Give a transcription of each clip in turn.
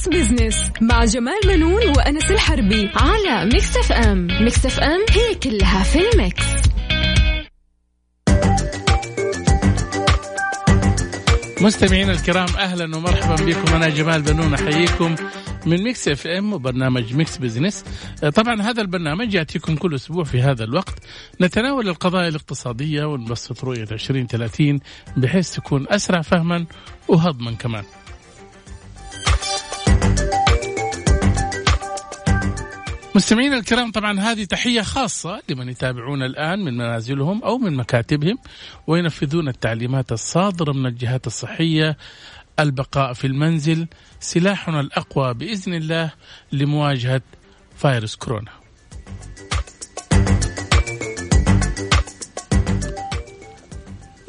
Mix Business مع جمال بنون وأنس الحربي على Mix FM Mix FM هي كلها في ال mix. مستمعينا الكرام أهلا ومرحبا بكم. أنا جمال بنون أحييكم من Mix FM وبرنامج Mix Business طبعا هذا البرنامج يأتيكم كل أسبوع في هذا الوقت. نتناول القضايا الاقتصادية ونبسط رؤية 2030 بحيث تكون أسرع فهما وهضما كمان. مستمعينا الكرام طبعا هذه تحية خاصة لمن يتابعون الآن من منازلهم أو من مكاتبهم وينفذون التعليمات الصادرة من الجهات الصحية. البقاء في المنزل سلاحنا الأقوى بإذن الله لمواجهة فيروس كورونا.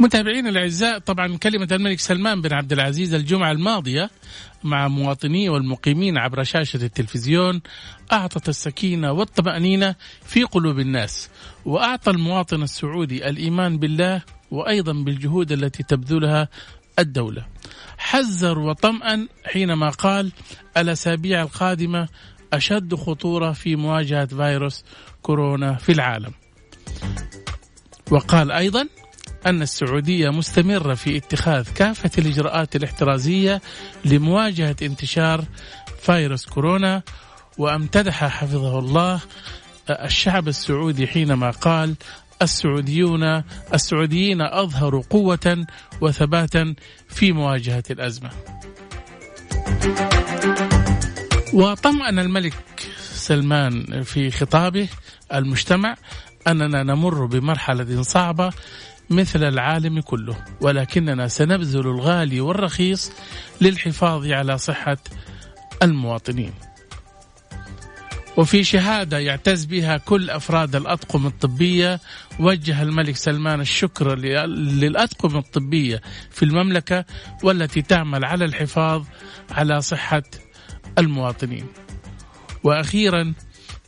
متابعينا الأعزاء طبعا كلمة الملك سلمان بن عبد العزيز الجمعة الماضية مع مواطنيه والمقيمين عبر شاشة التلفزيون أعطت السكينة والطمأنينة في قلوب الناس وأعطى المواطن السعودي الإيمان بالله وأيضا بالجهود التي تبذلها الدولة. حذر وطمأن حينما قال الأسابيع القادمة أشد خطورة في مواجهة فيروس كورونا في العالم. وقال أيضا أن السعودية مستمرة في اتخاذ كافة الإجراءات الاحترازية لمواجهة انتشار فيروس كورونا وأمتدح حفظه الله الشعب السعودي حينما قال السعوديون السعوديين أظهروا قوة وثباتا في مواجهة الأزمة. وطمأن الملك سلمان في خطابه المجتمع أننا نمر بمرحلة صعبة مثل العالم كله. ولكننا سنبذل الغالي والرخيص للحفاظ على صحة المواطنين. وفي شهادة يعتز بها كل أفراد الأطقم الطبية وجه الملك سلمان الشكر للأطقم الطبية في المملكة والتي تعمل على الحفاظ على صحة المواطنين. وأخيرا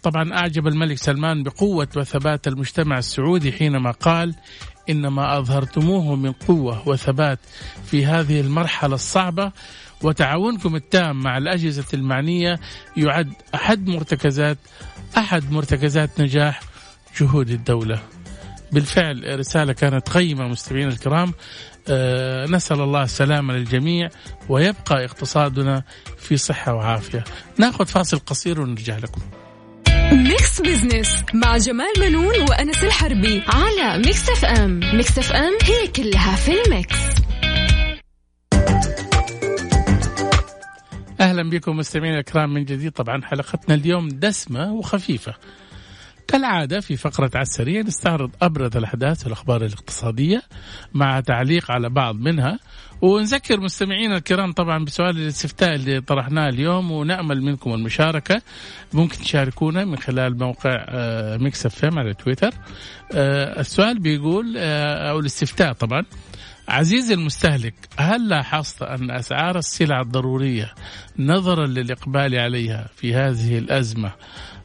طبعا أعجب الملك سلمان بقوة وثبات المجتمع السعودي حينما قال إن ما أظهرتموه من قوة وثبات في هذه المرحلة الصعبة وتعاونكم التام مع الأجهزة المعنية يعد أحد مرتكزات أحد مرتكزات نجاح جهود الدولة. بالفعل رسالة كانت قيمة مستمعينا الكرام. أه نسأل الله السلامة للجميع ويبقى اقتصادنا في صحة وعافية. ناخذ فاصل قصير ونرجع لكم. Mix Business مع جمال بنون وأنس الحربي على Mix FM Mix FM هي كلها في ال mix. أهلا بكم مستمعينا الكرام من جديد. طبعا حلقتنا اليوم دسمة وخفيفة. كالعادة في فقرة على السريع نستعرض أبرز الأحداث والأخبار الاقتصادية مع تعليق على بعض منها. ونذكر مستمعينا الكرام طبعا بسؤال الاستفتاء اللي طرحناه اليوم ونأمل منكم المشاركة. ممكن تشاركونا من خلال موقع Mix F على تويتر. آه، السؤال بيقول آه، أو الاستفتاء طبعا. عزيزي المستهلك هل لاحظت أن أسعار السلع الضرورية نظرا للإقبال عليها في هذه الأزمة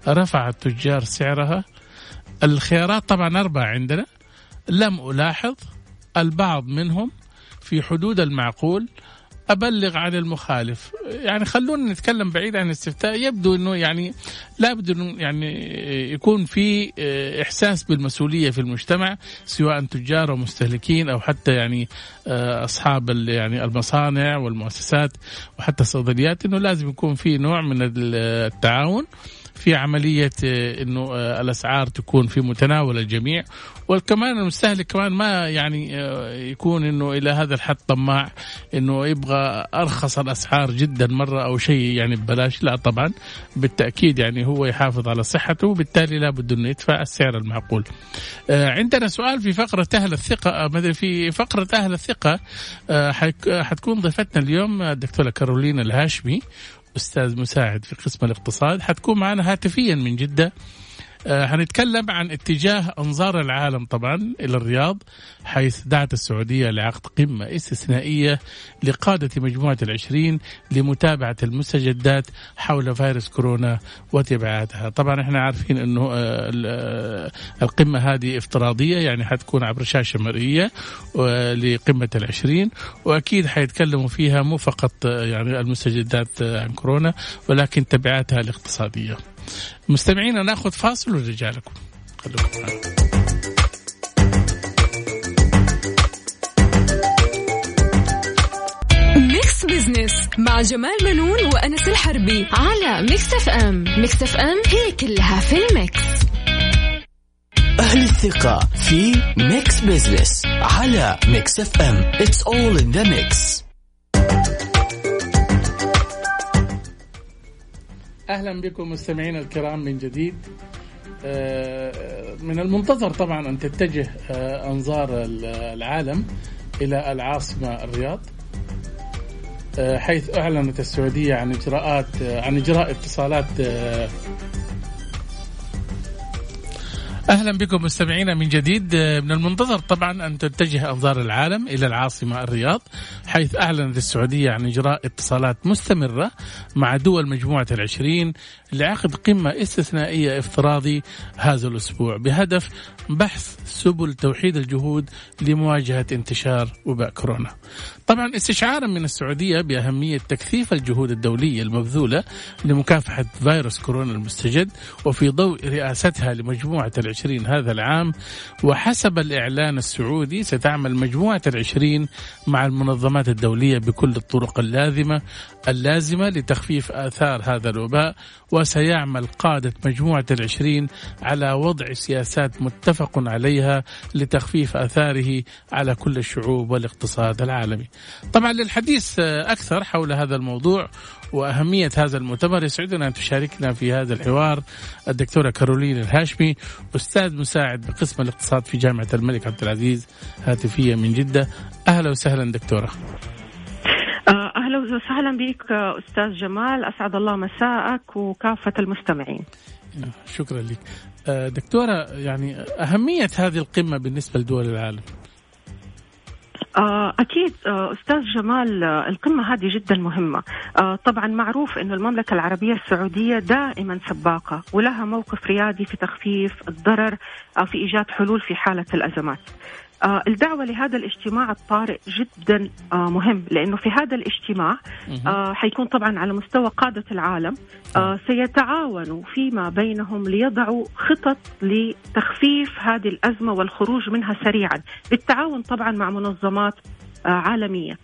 رفع التجار سعرها. الخيارات طبعا أربعة عندنا. لم ألاحظ البعض منهم في حدود المعقول. أبلغ عن المخالف. يعني خلونا نتكلم بعيد عن الاستفتاء. يبدو إنه يعني لابد إنه يعني يكون في إحساس بالمسؤولية في المجتمع سواء تجار أو مستهلكين أو حتى يعني أصحاب يعني المصانع والمؤسسات وحتى الصيدليات. إنه لازم يكون في نوع من التعاون. في عملية أنه الأسعار تكون في متناول الجميع. وكمان المستهلك كمان ما يعني يكون أنه إلى هذا الحد طماع أنه يبغى أرخص الأسعار جدا مرة أو شيء يعني ببلاش. لا طبعا بالتأكيد يعني هو يحافظ على صحته وبالتالي لابد أنه يدفع السعر المعقول. عندنا سؤال في فقرة أهل الثقة مثل في فقرة أهل الثقة حتكون ضيفتنا اليوم الدكتورة كارولين الهاشمي. أستاذ مساعد في قسم الاقتصاد حتكون معنا هاتفيا من جدة. هنتكلم عن اتجاه أنظار العالم طبعا إلى الرياض حيث دعت السعودية لعقد قمة استثنائية لقادة مجموعة العشرين لمتابعة المستجدات حول فيروس كورونا وتبعاتها طبعا إحنا عارفين إنه آه، آه، القمة هذه افتراضية يعني حتكون عبر شاشة مرئية آه، لقمة العشرين وأكيد حيتكلموا فيها مو فقط يعني المستجدات عن كورونا ولكن تبعاتها الاقتصادية. مستمعينا ناخذ فاصل ونرجع لكم معنا Mix Business مع جمال بنون وأنس الحربي على Mix FM Mix FM هي كلها في ال mix. أهل الثقة في Mix Business على Mix FM It's all in the mix. أهلا بكم مستمعينا الكرام من جديد. آه، من المنتظر طبعا أن تتجه آه، أنظار العالم إلى العاصمة الرياض آه، حيث أعلنت السعودية عن إجراءات عن إجراء اتصالات أهلا بكم مستمعينا من جديد من المنتظر طبعا أن تتجه أنظار العالم إلى العاصمة الرياض حيث اعلنت السعودية عن إجراء اتصالات مستمرة مع دول مجموعة العشرين لعقد قمة استثنائية افتراضي هذا الأسبوع بهدف بحث سبل توحيد الجهود لمواجهة انتشار وباء كورونا. طبعا استشعارا من السعودية بأهمية تكثيف الجهود الدولية المبذولة لمكافحة فيروس كورونا المستجد وفي ضوء رئاستها لمجموعة العشرين هذا العام وحسب الإعلان السعودي ستعمل مجموعة العشرين مع المنظمات الدولية بكل الطرق اللازمة اللازمة لتخفيف آثار هذا الوباء وسيعمل قادة مجموعة العشرين على وضع سياسات متفق عليها لتخفيف آثاره على كل الشعوب والاقتصاد العالمي. طبعا للحديث أكثر حول هذا الموضوع وأهمية هذا المؤتمر يسعدنا أن تشاركنا في هذا الحوار الدكتورة كارولين الهاشمي أستاذ مساعد بقسم الاقتصاد في جامعة الملك عبد العزيز هاتفية من جدة. أهلا وسهلا دكتورة. آه، أهلا وسهلا بك أستاذ جمال أسعد الله مساءك وكافة المستمعين. شكرا لك. آه، دكتورة يعني أهمية هذه القمة بالنسبة لدول العالم. آه، أكيد أستاذ جمال القمة هذه جدا مهمة. طبعا معروف أن المملكة العربية السعودية دائما سباقة ولها موقف ريادي في تخفيف الضرر في إيجاد حلول في حالة الأزمات. آه الدعوة لهذا الاجتماع الطارئ جدا آه مهم لأنه في هذا الاجتماع آه حيكون طبعا على مستوى قادة العالم آه سيتعاونوا فيما بينهم ليضعوا خطط لتخفيف هذه الأزمة والخروج منها سريعا. بالتعاون طبعا مع منظمات آه عالمية.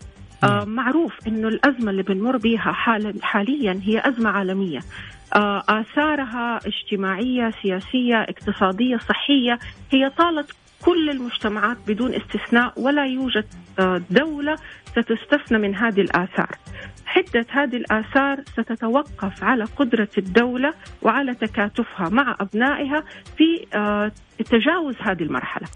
آه معروف إنه الأزمة اللي بنمر بها حال حاليا هي أزمة عالمية. آه آثارها اجتماعية سياسية اقتصادية صحية هي طالت كل المجتمعات بدون استثناء ولا يوجد آه، دولة ستستثنى من هذه الآثار. حدة هذه الآثار ستتوقف على قدرة الدولة وعلى تكاتفها مع أبنائها في آه، تجاوز هذه المرحلة.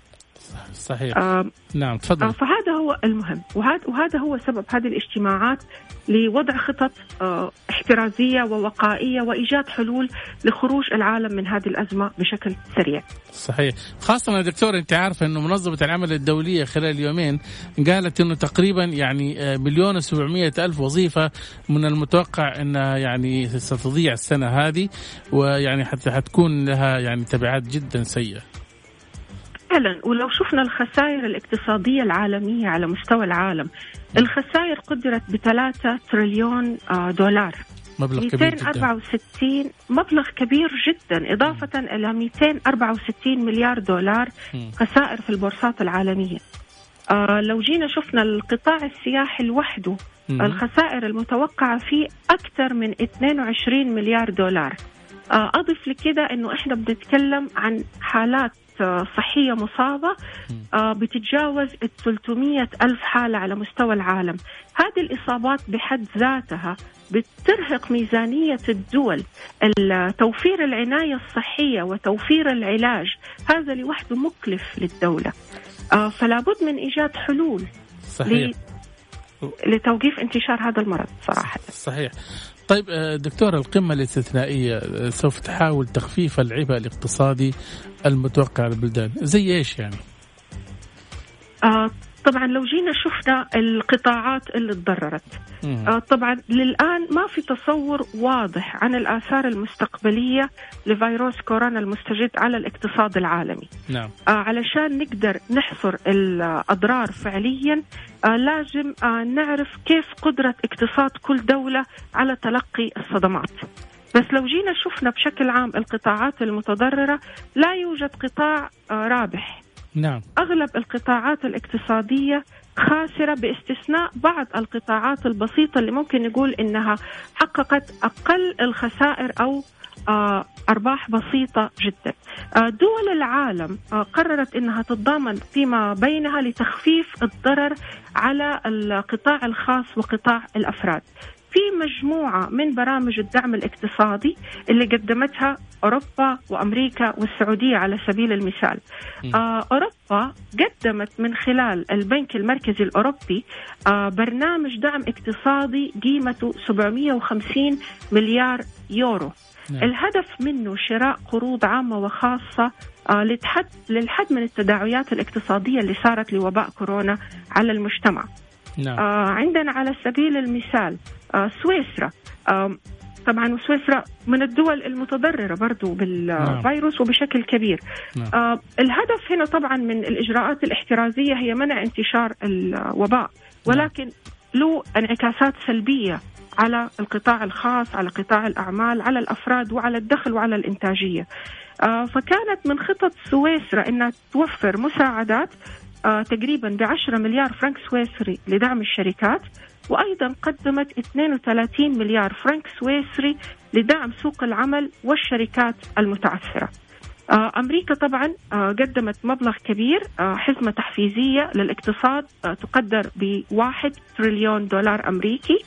صحيح. آه نعم تفضل. آه فهذا هو المهم. وهذا وهذا هو سبب هذه الاجتماعات لوضع خطط آه احترازيه ووقائية وإيجاد حلول لخروج العالم من هذه الأزمة بشكل سريع. صحيح، خاصة يا دكتور أنت عارفه إنه منظمة العمل الدولية خلال اليومين قالت إنه تقريبا يعني آه، مليون و ألف وظيفة من المتوقع انها يعني ستضيع السنة هذه ويعني حتى حتكون لها يعني تبعات جدا سيئة. فعلا ولو شفنا الخسائر الاقتصادية العالمية على مستوى العالم الخسائر قدرت بثلاثة تريليون آه، دولار مبلغ كبير 264 جدا. مبلغ كبير جدا إضافة م. إلى 264 مليار دولار خسائر في البورصات العالمية آه لو جينا شفنا القطاع السياحي لوحده الخسائر المتوقعة فيه أكثر من 22 مليار دولار آه أضف لكده أنه إحنا بنتكلم عن حالات صحية مصابة آه، بتتجاوز ال 300 ألف حالة على مستوى العالم. هذه الإصابات بحد ذاتها بترهق ميزانية الدول. توفير العناية الصحية وتوفير العلاج هذا لوحده مكلف للدولة. آه، فلا بد من إيجاد حلول صحيح. لتوقيف انتشار هذا المرض صراحة. صحيح. طيب آه، دكتور القمة الاستثنائية آه، سوف تحاول تخفيف العبء الاقتصادي المتوقع للبلدان زي إيش يعني؟ طبعا لو جينا شفنا القطاعات اللي تضررت آه طبعا للآن ما في تصور واضح عن الآثار المستقبلية لفيروس كورونا المستجد على الاقتصاد العالمي. نعم. آه علشان نقدر نحصر الأضرار فعليا آه لازم آه نعرف كيف قدرة اقتصاد كل دولة على تلقي الصدمات. بس لو جينا شفنا بشكل عام القطاعات المتضررة لا يوجد قطاع رابح. نعم. أغلب القطاعات الاقتصادية خاسرة باستثناء بعض القطاعات البسيطة اللي ممكن نقول إنها حققت أقل الخسائر أو آه أرباح بسيطة جدا. آه دول العالم آه قررت أنها تتضامن فيما بينها لتخفيف الضرر على القطاع الخاص وقطاع الأفراد. في مجموعة من برامج الدعم الاقتصادي اللي قدمتها أوروبا وأمريكا والسعودية على سبيل المثال آه أوروبا قدمت من خلال البنك المركزي الأوروبي آه برنامج دعم اقتصادي قيمته 750 مليار يورو نعم. الهدف منه شراء قروض عامة وخاصة آه للحد, للحد من التداعيات الاقتصادية اللي صارت لوباء كورونا على المجتمع نعم. آه عندنا على سبيل المثال سويسرا آه طبعا سويسرا من الدول المتضررة برضو بالفيروس نعم. وبشكل كبير نعم. آه الهدف هنا طبعا من الإجراءات الاحترازية هي منع انتشار الوباء نعم. ولكن له انعكاسات سلبية على القطاع الخاص على قطاع الأعمال على الأفراد وعلى الدخل وعلى الإنتاجية آه فكانت من خطط سويسرا أنها توفر مساعدات تقريبا ب 10 مليار فرنك سويسري لدعم الشركات وأيضا قدمت 32 مليار فرنك سويسري لدعم سوق العمل والشركات المتعثرة. آه أمريكا طبعا آه قدمت مبلغ كبير آه حزمة تحفيزية للاقتصاد تقدر بواحد تريليون دولار أمريكي.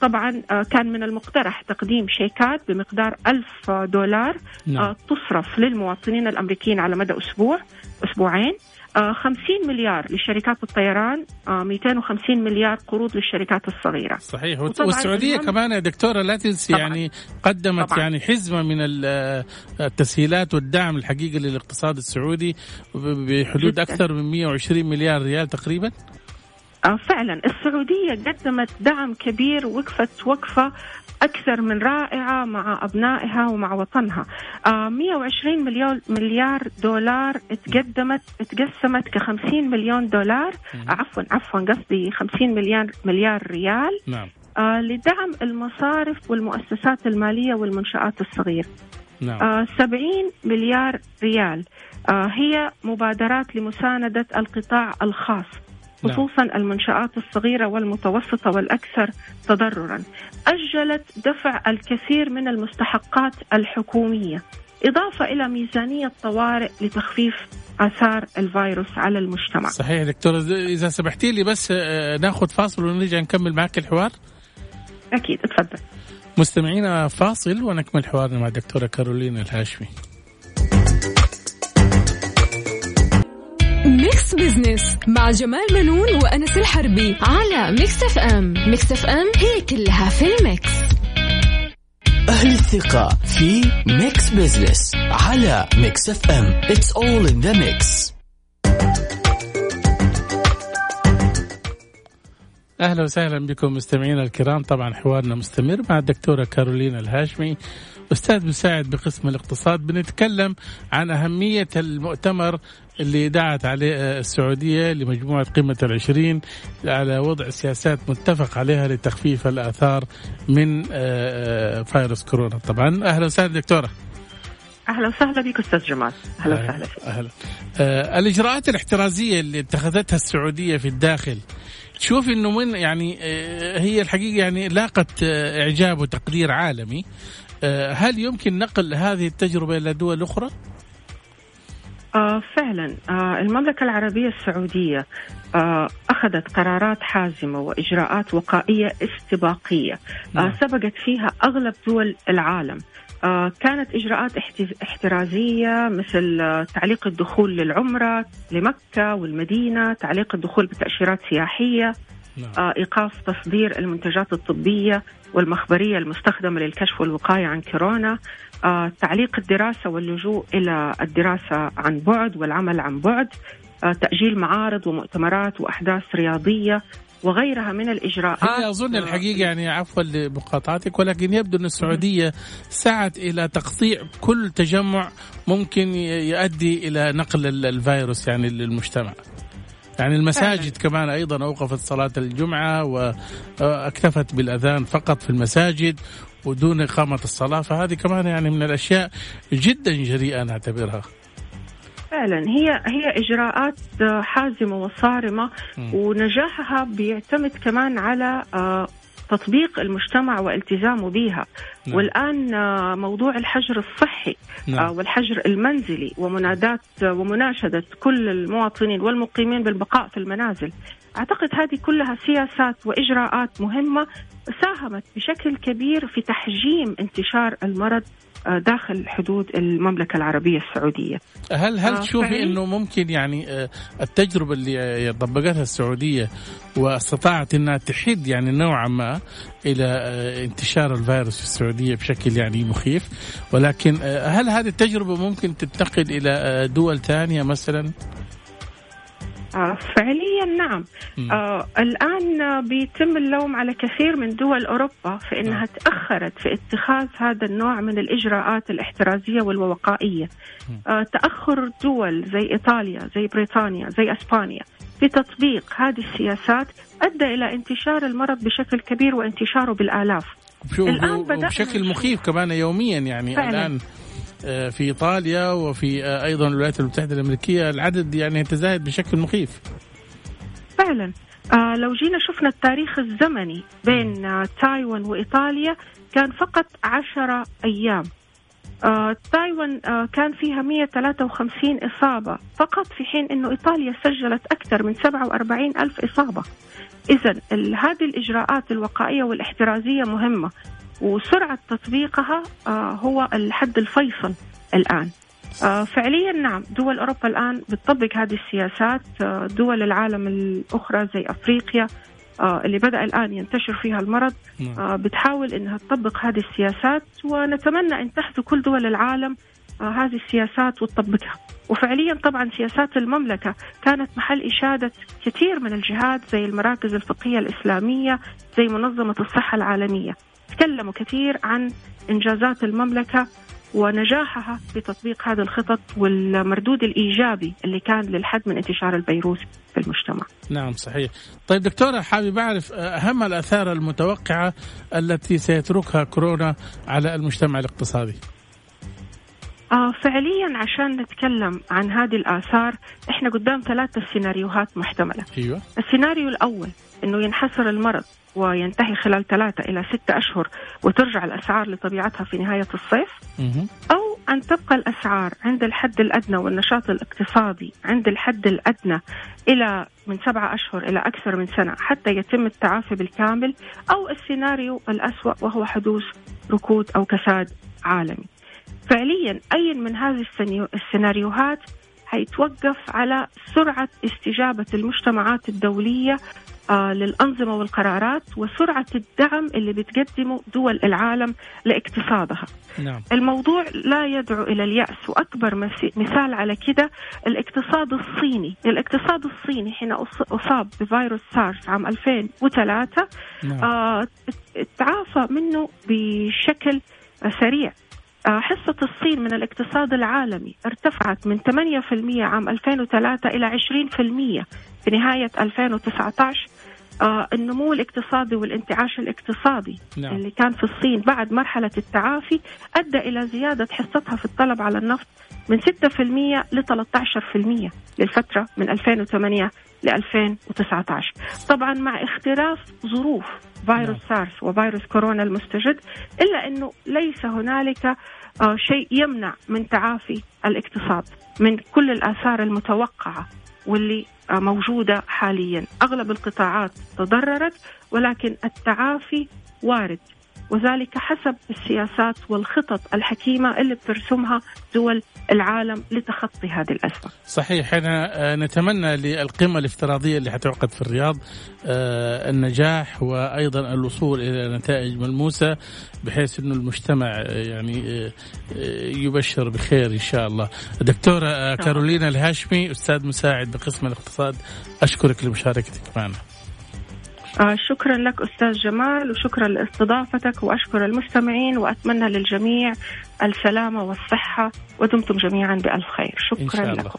طبعا آه كان من المقترح تقديم شيكات بمقدار ألف دولار نعم. آه تصرف للمواطنين الأمريكيين على مدى أسبوع أسبوعين 50 آه، مليار لشركات الطيران 250 آه، مليار قروض للشركات الصغيرة صحيح والسعودية كمان يا دكتورة لا تنسي يعني قدمت طبعاً. يعني حزمة من التسهيلات والدعم الحقيقي للاقتصاد السعودي بحدود جداً. أكثر من 120 مليار ريال تقريبا آه، فعلا. السعودية قدمت دعم كبير وقفت وقفة أكثر من رائعة مع أبنائها ومع وطنها. 120 مليون مليار دولار تقدمت تقسمت ك 50 مليون دولار. عفوا عفوا قصدي 50 مليار مليار ريال. نعم. آه لدعم المصارف والمؤسسات المالية والمنشآت الصغيرة نعم. آه 70 مليار ريال. آه هي مبادرات لمساندة القطاع الخاص. خصوصا نعم. المنشآت الصغيرة والمتوسطة والأكثر تضررا. أجلت دفع الكثير من المستحقات الحكومية. إضافة إلى ميزانية طوارئ لتخفيف آثار الفيروس على المجتمع. صحيح دكتور إذا سمحتي لي بس آه، ناخذ فاصل ونرجع نكمل معك الحوار. أكيد اتفضل مستمعينا فاصل ونكمل حوارنا مع الدكتورة كارولين الهاشمي. Mix Business مع جمال بنون وأنس الحربي على Mix FM Mix FM هي كلها في ال mix. أهل الثقة في Mix Business على Mix FM it's all in the mix أهلا وسهلا بكم مستمعينا الكرام. طبعا حوارنا مستمر مع الدكتورة كارولينا الهاشمي. أستاذ مساعد بقسم الاقتصاد بنتكلم عن أهمية المؤتمر اللي دعت عليه السعودية لمجموعة قمة العشرين على وضع سياسات متفق عليها لتخفيف الآثار من آه، آه، فيروس كورونا. طبعا أهلا وسهلا دكتورة. أهلا وسهلا بك أستاذ جمال. أهلا وسهلا أهلا. آه الإجراءات الاحترازية اللي اتخذتها السعودية في الداخل تشوف إنه من يعني آه هي الحقيقة يعني لاقت آه إعجاب وتقدير عالمي. هل يمكن نقل هذه التجربة إلى دول أخرى؟ آه فعلا آه المملكة العربية السعودية آه أخذت قرارات حازمة وإجراءات وقائية استباقية آه نعم. سبقت فيها أغلب دول العالم آه كانت إجراءات احترازية مثل آه تعليق الدخول للعمرة لمكة والمدينة تعليق الدخول بتأشيرات سياحية نعم. آه، إيقاف تصدير المنتجات الطبية والمخبرية المستخدمة للكشف والوقاية عن كورونا آه، تعليق الدراسة واللجوء إلى الدراسة عن بعد والعمل عن بعد آه، تأجيل معارض ومؤتمرات وأحداث رياضية وغيرها من الإجراءات. هي أظن الحقيقة يعني عفوا لمقاطعتك ولكن يبدو أن السعودية سعت إلى تقطيع كل تجمع ممكن يؤدي إلى نقل الفيروس يعني للمجتمع. يعني المساجد فعلا. كمان أيضا أوقفت صلاة الجمعة وأكتفت بالأذان فقط في المساجد ودون إقامة الصلاة فهذه كمان يعني من الأشياء جدا جريئة نعتبرها. فعلا هي هي إجراءات حازمة وصارمة ونجاحها بيعتمد كمان على آه، تطبيق المجتمع والتزامه بها نعم. والآن آه، موضوع الحجر الصحي نعم. آه، والحجر المنزلي ومنادات ومناشدة كل المواطنين والمقيمين بالبقاء في المنازل أعتقد هذه كلها سياسات وإجراءات مهمة ساهمت بشكل كبير في تحجيم انتشار المرض آه، داخل حدود المملكة العربية السعودية. هل هل آه تشوفي أنه ممكن يعني آه، التجربة اللي طبقتها السعودية واستطاعت أنها تحد يعني نوعا ما إلى آه، انتشار الفيروس في السعودية بشكل يعني مخيف؟ ولكن هل هذه التجربة ممكن تنتقل إلى دول ثانية مثلا؟ آه فعليا نعم. آه الآن بيتم اللوم على كثير من دول أوروبا في أنها نعم. تأخرت في اتخاذ هذا النوع من الإجراءات الإحترازية والوقائية آه تأخر دول زي إيطاليا زي بريطانيا زي أسبانيا في تطبيق هذه السياسات أدى إلى انتشار المرض بشكل كبير وانتشاره بالآلاف. الآن بشكل مخيف كمان يوميا يعني فعلا. الآن. آه، في إيطاليا وفي آه، أيضا الولايات المتحدة الأمريكية العدد يعني يتزايد بشكل مخيف. فعلا آه لو جينا شفنا التاريخ الزمني بين آه تايوان وإيطاليا كان فقط عشرة أيام. آه تايوان آه كان فيها 153 إصابة فقط في حين أنه إيطاليا سجلت أكثر من 47 ألف إصابة إذا هذه الإجراءات الوقائية والإحترازية مهمة وسرعة تطبيقها آه، هو الحد الفيصل الآن. آه، فعليا نعم دول أوروبا الآن بتطبق هذه السياسات. آه، دول العالم الأخرى زي أفريقيا اللي بدأ الآن ينتشر فيها المرض نعم. بتحاول أنها تطبق هذه السياسات. ونتمنى أن تحذو كل دول العالم هذه السياسات وتطبقها. وفعليا طبعا سياسات المملكة كانت محل إشادة كثير من الجهات زي المراكز الفقهية الإسلامية زي منظمة الصحة العالمية. تكلموا كثير عن إنجازات المملكة ونجاحها في تطبيق هذه الخطط والمردود الإيجابي اللي كان للحد من انتشار الفيروس في المجتمع. نعم صحيح. طيب دكتورة حابب أعرف أهم الآثار المتوقعة التي سيتركها كورونا على المجتمع الاقتصادي؟ آه فعليا عشان نتكلم عن هذه الآثار إحنا قدام ثلاثة سيناريوهات محتملة. أيوة. السيناريو الأول أنه ينحصر المرض وينتهي خلال ثلاثة إلى ستة أشهر وترجع الأسعار لطبيعتها في نهاية الصيف أو أن تبقى الأسعار عند الحد الأدنى والنشاط الاقتصادي عند الحد الأدنى إلى من سبعة أشهر إلى أكثر من سنة حتى يتم التعافي بالكامل أو السيناريو الأسوأ وهو حدوث ركود أو كساد عالمي. فعليا أي من هذه السيناريوهات حيتوقف على سرعة استجابة المجتمعات الدولية آه للأنظمة والقرارات وسرعة الدعم اللي بتقدمه دول العالم لاقتصادها نعم. الموضوع لا يدعو إلى اليأس وأكبر مثال على كده الاقتصاد الصيني الاقتصاد الصيني حين أصاب بفيروس سارس عام 2003 نعم. آه تعافى منه بشكل سريع حصة الصين من الاقتصاد العالمي ارتفعت من 8% عام 2003 إلى 20% في نهاية 2019 آه النمو الاقتصادي والانتعاش الاقتصادي نعم. اللي كان في الصين بعد مرحلة التعافي أدى إلى زيادة حصتها في الطلب على النفط من 6% ل 13% للفترة من 2008 ل 2019 طبعا مع اختلاف ظروف فيروس نعم. سارس وفيروس كورونا المستجد إلا أنه ليس هنالك آه شيء يمنع من تعافي الاقتصاد من كل الآثار المتوقعة واللي آه، موجودة حاليا. أغلب القطاعات تضررت ولكن التعافي وارد. وذلك حسب السياسات والخطط الحكيمة اللي بترسمها دول العالم لتخطي هذه الأزمة صحيح إحنا آه، نتمنى للقمة الافتراضية اللي حتعقد في الرياض آه، النجاح وأيضا الوصول إلى نتائج ملموسة بحيث أنه المجتمع آه، يعني يبشر بخير إن شاء الله. دكتورة كارولينا الهاشمي أستاذ مساعد بقسم الاقتصاد أشكرك لمشاركتك معنا. آه شكرا لك أستاذ جمال وشكرا لاستضافتك وأشكر المستمعين وأتمنى للجميع السلامة والصحة ودمتم جميعا بألف خير شكرا إن شاء الله. لكم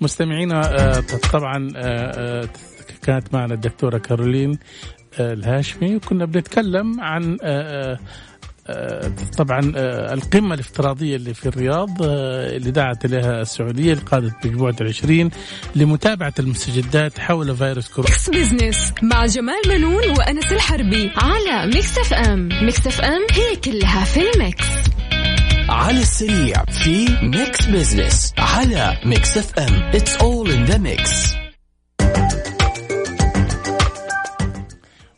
مستمعينا آه طبعا آه كانت معنا الدكتورة كارولين الهاشمي وكنا بنتكلم عن طبعا آه، القمة الافتراضية اللي في الرياض آه، اللي دعت إليها السعودية لقادة مجموعة العشرين لمتابعة المستجدات حول فيروس كورونا. Mix Business مع جمال بنون وأنس الحربي على Mix FM Mix FM هي كلها في ال mix. على السريع في Mix Business على Mix FM it's all in the mix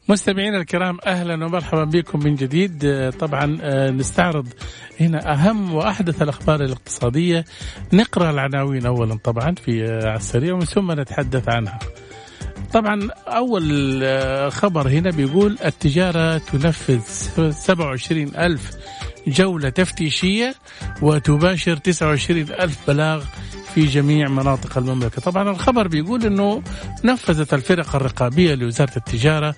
مستمعينا الكرام أهلا ومرحبا بكم من جديد. آه، طبعا آه، نستعرض هنا أهم وأحدث الأخبار الاقتصادية. نقرأ العناوين اولا طبعا في آه، على السريع ومن ثم نتحدث عنها. طبعا أول خبر هنا بيقول التجارة تنفذ 27 ألف جولة تفتيشية وتباشر 29 ألف بلاغ في جميع مناطق المملكة. طبعا الخبر بيقول أنه نفذت الفرق الرقابية لوزارة التجارة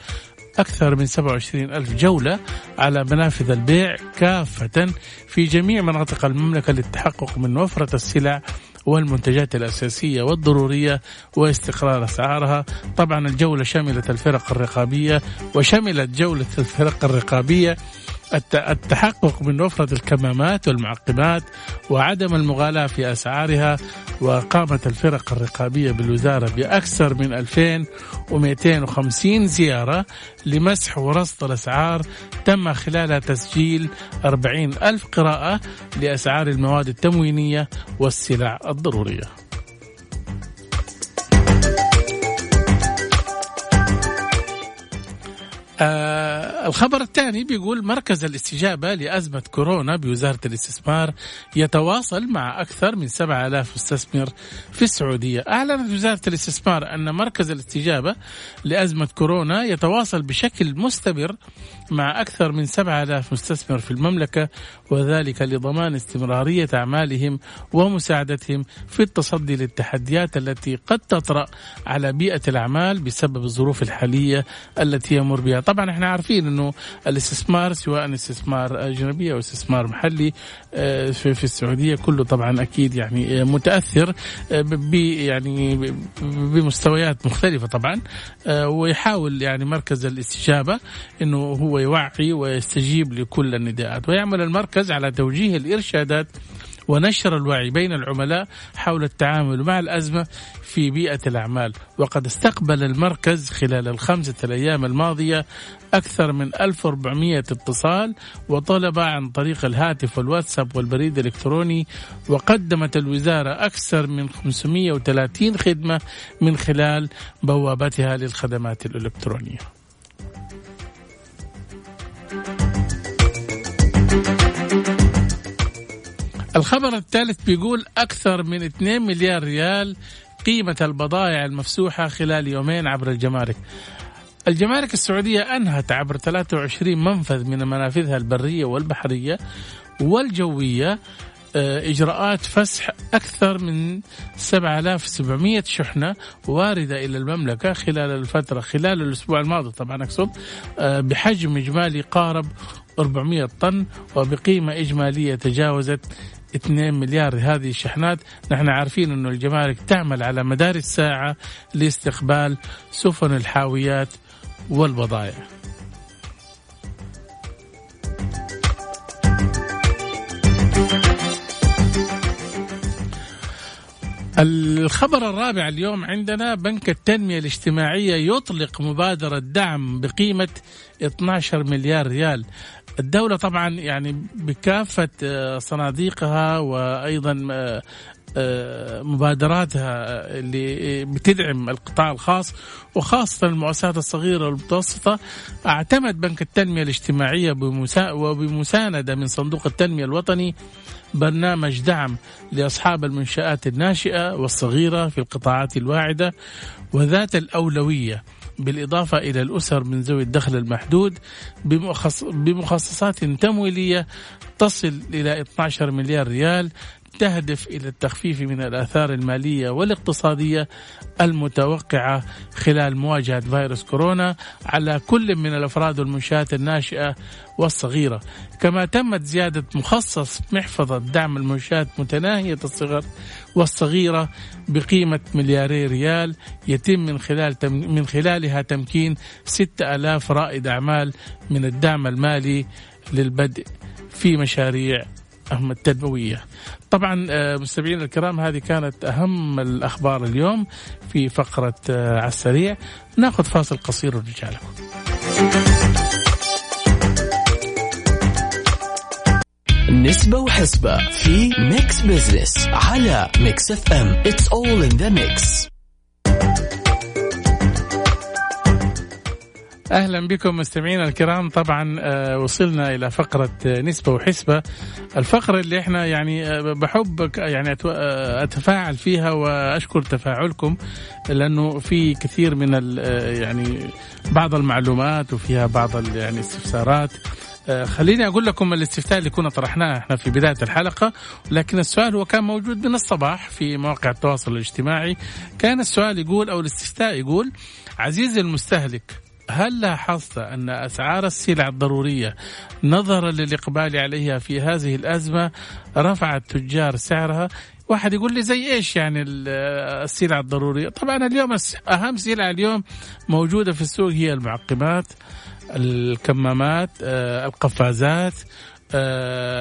أكثر من 27 ألف جولة على منافذ البيع كافة في جميع مناطق المملكة للتحقق من وفرة السلع والمنتجات الأساسية والضرورية واستقرار أسعارها. طبعا الجولة شملت الفرق الرقابية وشملت جولة الفرق الرقابية التحقق من وفرة الكمامات والمعقمات وعدم المغالاة في أسعارها وقامت الفرق الرقابية بالوزارة بأكثر من 2250 زيارة لمسح ورصد الأسعار تم خلالها تسجيل 40 ألف قراءة لأسعار المواد التموينية والسلع الضرورية. آه الخبر الثاني بيقول مركز الاستجابة لأزمة كورونا بوزارة الاستثمار يتواصل مع أكثر من 7000 مستثمر في السعودية. أعلنت وزارة الاستثمار أن مركز الاستجابة لأزمة كورونا يتواصل بشكل مستمر مع أكثر من 7000 مستثمر في المملكة وذلك لضمان استمرارية أعمالهم ومساعدتهم في التصدي للتحديات التي قد تطرأ على بيئة الأعمال بسبب الظروف الحالية التي يمر بها. طبعا إحنا عارفين إنه الاستثمار سواء استثمار أجنبي أو استثمار محلي آه، في السعودية كله طبعا أكيد يعني آه، متأثر آه، يعني بمستويات مختلفة طبعا ويحاول يعني مركز الاستجابة إنه هو يوعي ويستجيب لكل النداءات ويعمل المركز على توجيه الإرشادات ونشر الوعي بين العملاء حول التعامل مع الأزمة في بيئة الأعمال. وقد استقبل المركز خلال الخمسة الأيام الماضية أكثر من 1400 اتصال وطلب عن طريق الهاتف والواتساب والبريد الإلكتروني وقدمت الوزارة أكثر من 530 خدمة من خلال بوابتها للخدمات الإلكترونية. الخبر الثالث بيقول أكثر من 2 مليار ريال قيمة البضائع المفسوحة خلال يومين عبر الجمارك. الجمارك السعودية أنهت عبر 23 منفذ من منافذها البرية والبحرية والجوية آه، إجراءات فسح أكثر من 7700 شحنة واردة إلى المملكة خلال الفترة خلال الأسبوع الماضي طبعا أقصد آه، بحجم إجمالي قارب 400 طن وبقيمة إجمالية تجاوزت 2 مليار هذه الشحنات. نحن عارفين أن الجمارك تعمل على مدار الساعة لاستقبال سفن الحاويات والبضائع. الخبر الرابع اليوم عندنا بنك التنمية الاجتماعية يطلق مبادرة دعم بقيمة 12 مليار ريال. الدولة طبعا يعني بكافة آه، صناديقها وأيضا آه، آه، مبادراتها اللي بتدعم القطاع الخاص وخاصة المؤسسات الصغيرة والمتوسطة. أعتمد بنك التنمية الاجتماعية وبمساندة من صندوق التنمية الوطني برنامج دعم لأصحاب المنشآت الناشئة والصغيرة في القطاعات الواعدة وذات الأولوية. بالإضافة إلى الأسر من ذوي الدخل المحدود بمخصصات تمويلية تصل إلى 12 مليار ريال تهدف إلى التخفيف من الآثار المالية والاقتصادية المتوقعة خلال مواجهة فيروس كورونا على كل من الأفراد والمنشآت الناشئة والصغيرة، كما تمت زيادة مخصص محفظة دعم المنشآت متناهية الصغر والصغيرة بقيمة ملياري ريال يتم من خلال من خلالها تمكين 6000 رائد أعمال من الدعم المالي للبدء في مشاريع التنموية طبعا آه، مستمعينا الكرام هذه كانت أهم الأخبار اليوم في فقرة آه، على السريع. ناخذ فاصل قصير ونرجع لكم. نسبة وحسبة في Mix Business على Mix FM it's all in the mix. أهلا بكم مستمعينا الكرام. طبعا آه، وصلنا إلى فقرة آه، نسبة وحسبة. الفقرة اللي إحنا يعني آه، بحب يعني أتفاعل فيها وأشكر تفاعلكم لأنه في كثير من يعني بعض المعلومات وفيها بعض يعني استفسارات. خليني أقول لكم الاستفتاء اللي كنا طرحناه إحنا في بداية الحلقة. لكن السؤال هو كان موجود من الصباح في مواقع التواصل الاجتماعي. كان السؤال يقول أو الاستفتاء يقول عزيزي المستهلك هل لاحظت أن أسعار السلع الضرورية نظرا للإقبال عليها في هذه الأزمة رفع التجار سعرها واحد يقول لي زي إيش يعني السلع الضرورية؟ طبعا اليوم أهم سلع اليوم موجودة في السوق هي المعقمات، الكمامات، آه، القفازات،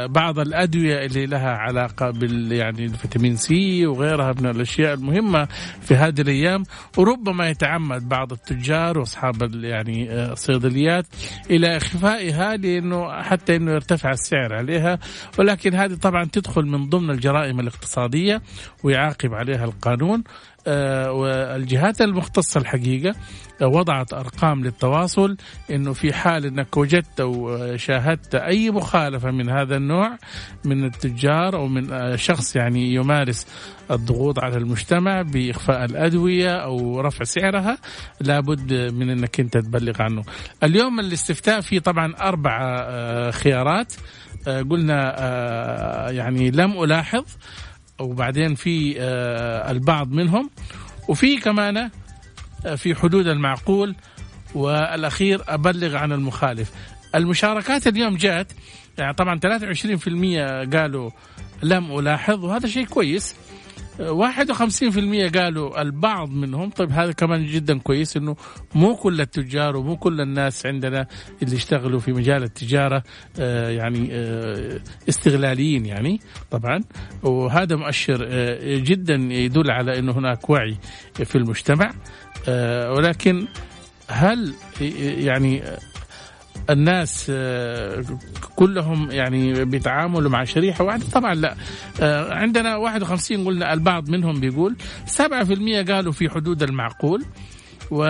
بعض الأدوية اللي لها علاقة بال يعني الفيتامين سي وغيرها من الأشياء المهمة في هذه الأيام. وربما يتعمد بعض التجار وأصحاب يعني آه، الصيدليات إلى اخفائها لأنه حتى إنه يرتفع السعر عليها. ولكن هذه طبعا تدخل من ضمن الجرائم الاقتصادية ويعاقب عليها القانون. آه، والجهات المختصة الحقيقة وضعت أرقام للتواصل أنه في حال أنك وجدت أو شاهدت أي مخالفة من هذا النوع من التجار أو من آه، شخص يعني يمارس الضغوط على المجتمع بإخفاء الأدوية أو رفع سعرها لابد من أنك أنت تبلغ عنه. اليوم الاستفتاء فيه طبعا أربع آه، خيارات. قلنا يعني لم ألاحظ. وبعدين في آه، البعض منهم. وفي كمان آه، في حدود المعقول. والأخير أبلغ عن المخالف. المشاركات اليوم جاءت يعني طبعا 23% قالوا لم ألاحظ وهذا شيء كويس. 51% قالوا البعض منهم طيب هذا كمان جدا كويس إنه مو كل التجار ومو كل الناس عندنا اللي يشتغلوا في مجال التجارة آه، يعني آه، استغلاليين يعني طبعا. وهذا مؤشر آه، جدا يدل على إنه هناك وعي في المجتمع ولكن هل يعني الناس آه، كلهم يعني بيتعاملوا مع شريحة واحدة. طبعا لا آه، عندنا 51 قلنا البعض منهم بيقول 7% قالوا في حدود المعقول و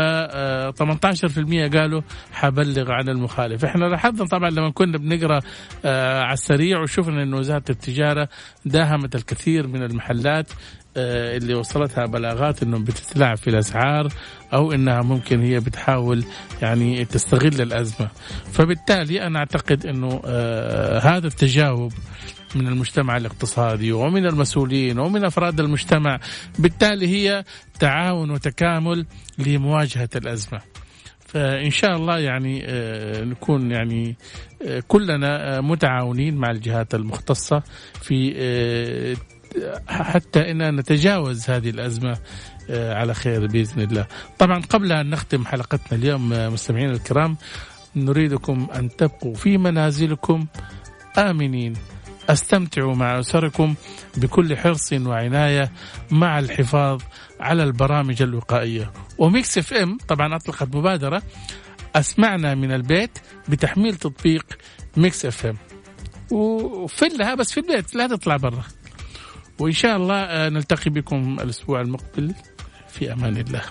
18% قالوا حبلغ عن المخالف. إحنا لاحظنا طبعا لما كنا بنقرأ آه، على السريع وشفنا إنه وزارة التجارة داهمت الكثير من المحلات آه، اللي وصلتها بلاغات انهم بتتلاعب في الأسعار أو إنها ممكن هي بتحاول يعني تستغل الأزمة. فبالتالي أنا أعتقد إنه آه، هذا التجاوب من المجتمع الاقتصادي ومن المسؤولين ومن أفراد المجتمع بالتالي هي تعاون وتكامل لمواجهة الأزمة. فإن شاء الله يعني آه، نكون يعني كلنا متعاونين مع الجهات المختصة في حتى إن نتجاوز هذه الأزمة آه، على خير بإذن الله. طبعا قبل أن نختم حلقتنا اليوم آه، مستمعينا الكرام نريدكم أن تبقوا في منازلكم آمنين. أستمتعوا مع أسركم بكل حرص وعناية مع الحفاظ على البرامج الوقائية. وميكس إف إم طبعا أطلقت مبادرة. أسمعنا من البيت بتحميل تطبيق ميكس إف إم. وفلها بس في البيت لا تطلع برا. وإن شاء الله آه، نلتقي بكم الأسبوع المقبل. في أمان الله.